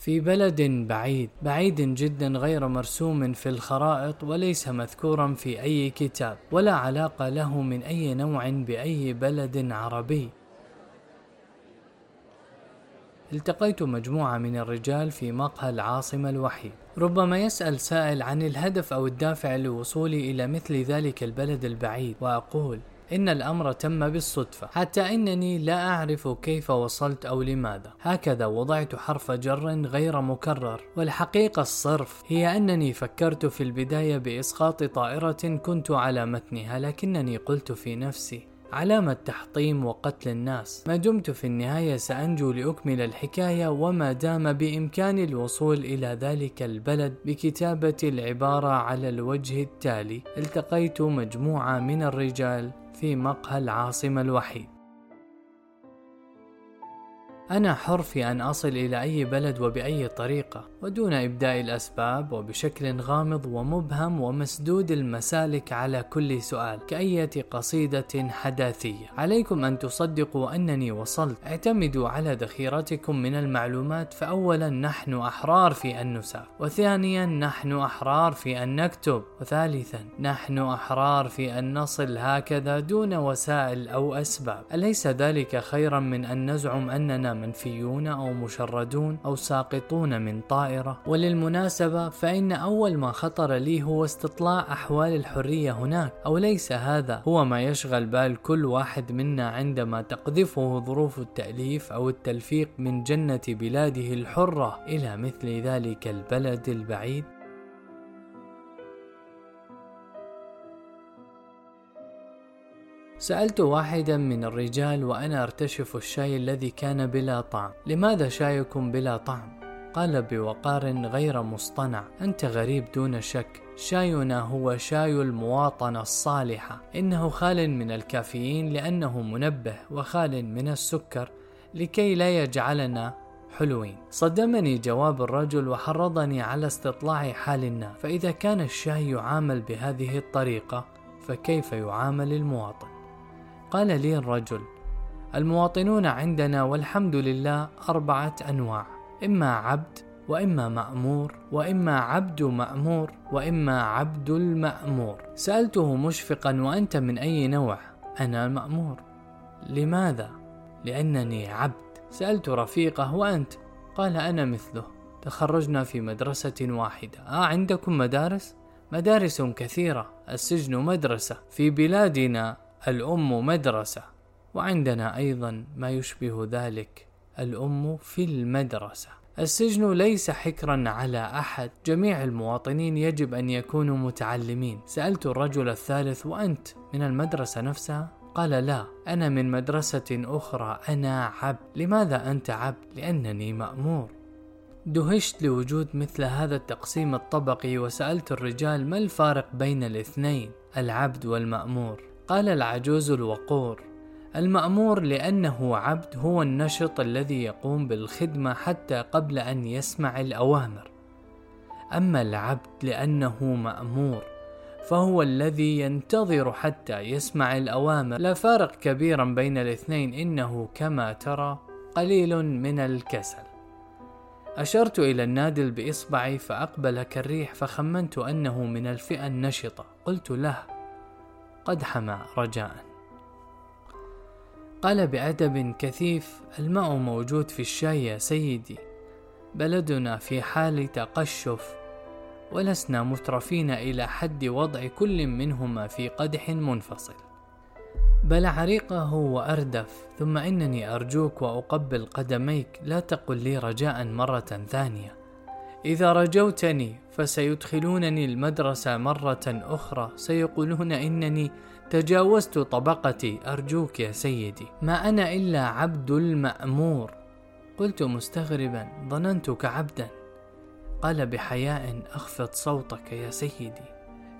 في بلد بعيد بعيد جدا غير مرسوم في الخرائط وليس مذكورا في أي كتاب ولا علاقة له من أي نوع بأي بلد عربي. التقيت مجموعة من الرجال في مقهى العاصمة الوحيد. ربما يسأل سائل عن الهدف أو الدافع لوصولي إلى مثل ذلك البلد البعيد وأقول إن الأمر تم بالصدفة. حتى إنني لا أعرف كيف وصلت أو لماذا. هكذا وضعت حرف جر غير مكرر. والحقيقة الصرف هي أنني فكرت في البداية بإسقاط طائرة كنت على متنها لكنني قلت في نفسي علامة تحطيم وقتل الناس. ما دمت في النهاية سأنجو لأكمل الحكاية وما دام بإمكاني الوصول إلى ذلك البلد بكتابة العبارة على الوجه التالي. التقيت مجموعة من الرجال في مقهى العاصمة الوحيد. أنا حر في أن أصل إلى أي بلد وبأي طريقة ودون إبداء الأسباب وبشكل غامض ومبهم ومسدود المسالك على كل سؤال كأية قصيدة حداثية. عليكم أن تصدقوا أنني وصلت. اعتمدوا على ذخيرتكم من المعلومات فأولا نحن أحرار في أن نسافر وثانيا نحن أحرار في أن نكتب وثالثا نحن أحرار في أن نصل هكذا دون وسائل أو أسباب. أليس ذلك خيرا من أن نزعم أننا منفيون أو مشردون أو ساقطون من طائرة. وللمناسبة فإن أول ما خطر لي هو استطلاع أحوال الحرية هناك أو ليس هذا هو ما يشغل بال كل واحد منا عندما تقذفه ظروف التأليف أو التلفيق من جنة بلاده الحرة. إلى مثل ذلك البلد البعيد. سألت واحدا من الرجال وأنا أرتشف الشاي الذي كان بلا طعم. لماذا شايكم بلا طعم؟ قال بوقار غير مصطنع. أنت غريب دون شك. شاينا هو شاي المواطنة الصالحة. إنه خال من الكافيين لأنه منبه وخال من السكر لكي لا يجعلنا حلوين. صدمني جواب الرجل وحرضني على استطلاع حال الناس. فإذا كان الشاي يعامل بهذه الطريقة فكيف يعامل المواطن؟ قال لي الرجل المواطنون عندنا والحمد لله أربعة أنواع إما عبد وإما مأمور وإما عبد مأمور وإما عبد المأمور سألته مشفقا وأنت من أي نوع؟ أنا المأمور لماذا؟ لأنني عبد سألت رفيقه وأنت؟ قال أنا مثله تخرجنا في مدرسة واحدة آه عندكم مدارس؟ مدارس كثيرة السجن مدرسة في بلادنا الأم مدرسة وعندنا أيضا ما يشبه ذلك الأم في المدرسة. السجن ليس حكرا على أحد جميع المواطنين يجب أن يكونوا متعلمين. سألت الرجل الثالث وأنت من المدرسة نفسها؟ قال لا أنا من مدرسة أخرى أنا عبد. لماذا أنت عبد؟ لأنني مأمور. دهشت لوجود مثل هذا التقسيم الطبقي وسألت الرجال ما الفارق بين الاثنين العبد والمأمور؟ قال العجوز الوقور المأمور لأنه عبد هو النشط الذي يقوم بالخدمة حتى قبل أن يسمع الأوامر. أما العبد لأنه مأمور فهو الذي ينتظر حتى يسمع الأوامر. لا فارق كبيرا بين الاثنين إنه كما ترى قليل من الكسل. أشرت إلى النادل بإصبعي فأقبل كالريح فخمنت أنه من الفئة النشطة. قلت له قد حمى رجاء. قال بأدب كثيف الماء موجود في الشاي يا سيدي. بلدنا في حال تقشف ولسنا مترفين إلى حد وضع كل منهما في قدح منفصل. بلع ريقه وأردف ثم إنني أرجوك وأقبل قدميك لا تقل لي رجاء مرة ثانية. إذا رجوتني فسيدخلونني المدرسة مرة أخرى سيقولون إنني تجاوزت طبقتي أرجوك يا سيدي. ما أنا إلا عبد المأمور. قلت مستغربا ظننتك عبدا. قال بحياء أخفض صوتك يا سيدي.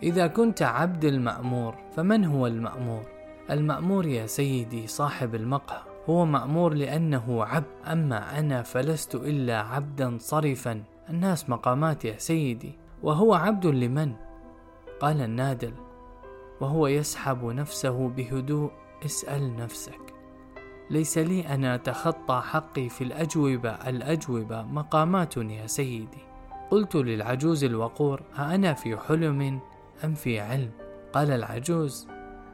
إذا كنت عبد المأمور فمن هو المأمور؟ المأمور يا سيدي صاحب المقهى. هو مأمور لأنه عبد أما أنا فلست إلا عبدا صرفا. الناس مقامات يا سيدي وهو عبد لمن؟ قال النادل وهو يسحب نفسه بهدوء اسأل نفسك. ليس لي أن أتخطى حقي في الأجوبة الأجوبة مقامات يا سيدي. قلت للعجوز الوقور أأنا في حلم أم في علم؟ قال العجوز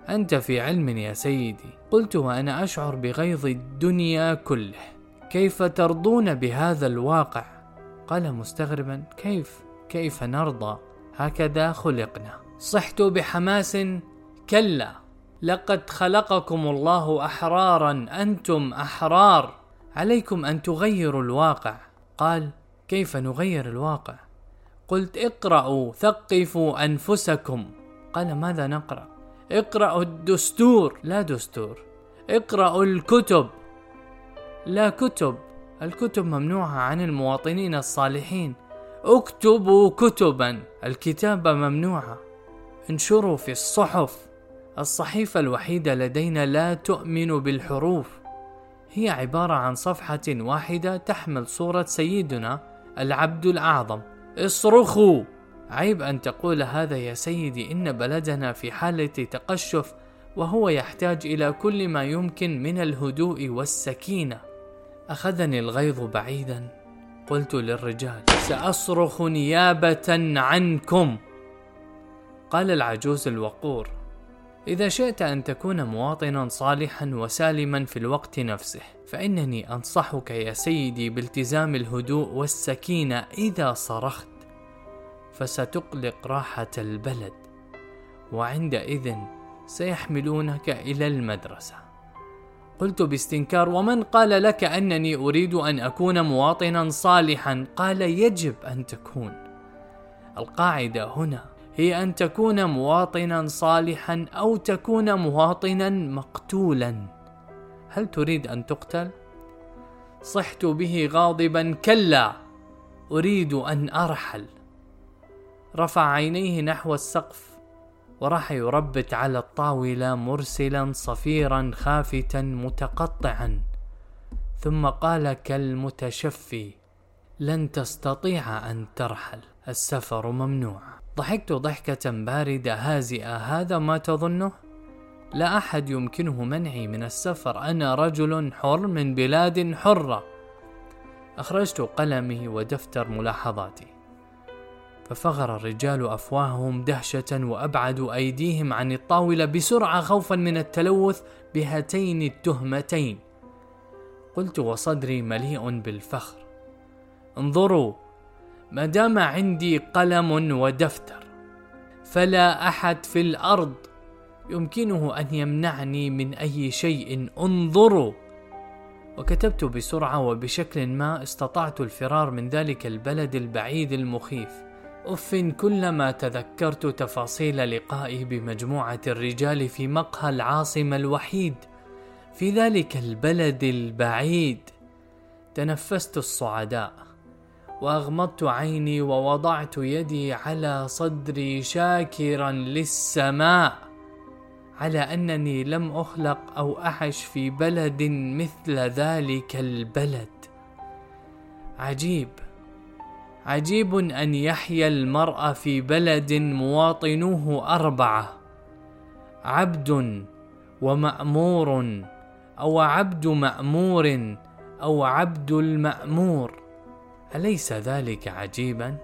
أنت في علم يا سيدي. قلت وأنا أشعر بغيظ الدنيا كله. كيف ترضون بهذا الواقع؟ قال مستغربا كيف؟ كيف نرضى؟ هكذا خلقنا. صحت بحماس؟ كلا. لقد خلقكم الله أحرارا أنتم أحرار. عليكم أن تغيروا الواقع. قال كيف نغير الواقع؟ قلت اقرأوا ثقفوا أنفسكم. قال ماذا نقرأ؟ اقرأوا الدستور. لا دستور. اقرأوا الكتب. لا كتب. الكتب ممنوعة عن المواطنين الصالحين. اكتبوا كتبا. الكتابة ممنوعة. انشروا في الصحف. الصحيفة الوحيدة لدينا لا تؤمن بالحروف. هي عبارة عن صفحة واحدة تحمل صورة سيدنا العبد الأعظم. اصرخوا! عيب أن تقول هذا يا سيدي. إن بلدنا في حالة تقشف وهو يحتاج إلى كل ما يمكن من الهدوء والسكينة. أخذني الغيظ بعيدا. قلت للرجال سأصرخ نيابة عنكم. قال العجوز الوقور إذا شئت أن تكون مواطنا صالحا وسالما في الوقت نفسه فإنني أنصحك يا سيدي بالتزام الهدوء والسكينة إذا صرخت فستقلق راحة البلد وعندئذ سيحملونك إلى المدرسة. قلت باستنكار ومن قال لك أنني أريد أن أكون مواطنا صالحا؟ قال يجب أن تكون. القاعدة هنا هي أن تكون مواطنا صالحا أو تكون مواطنا مقتولا. هل تريد أن تقتل؟ صحت به غاضبا كلا أريد أن أرحل. رفع عينيه نحو السقف. وراح يربت على الطاولة مرسلا صفيرا خافتا متقطعا. ثم قال كالمتشفي لن تستطيع أن ترحل السفر ممنوع. ضحكت ضحكة باردة هازئة هذا ما تظنه؟ لا أحد يمكنه منعي من السفر أنا رجل حر من بلاد حرة. أخرجت قلمي ودفتر ملاحظاتي. ففغر الرجال أفواههم دهشة وأبعدوا أيديهم عن الطاولة بسرعة خوفا من التلوث بهاتين التهمتين. قلت وصدري مليء بالفخر. انظروا ما دام عندي قلم ودفتر فلا أحد في الأرض يمكنه أن يمنعني من أي شيء. انظروا! وكتبت بسرعة وبشكل ما استطعت الفرار من ذلك البلد البعيد المخيف. أف كلما تذكرت تفاصيل لقائي بمجموعة الرجال في مقهى العاصمة الوحيد في ذلك البلد البعيد. تنفست الصعداء وأغمضت عيني ووضعت يدي على صدري شاكرا للسماء على أنني لم أخلق أو أعش في بلد مثل ذلك البلد. عجيب! عجيب أن يحيا المرء في بلد مواطنوه أربعة عبد ومأمور أو عبد مأمور أو عبد المأمور. أليس ذلك عجيبا؟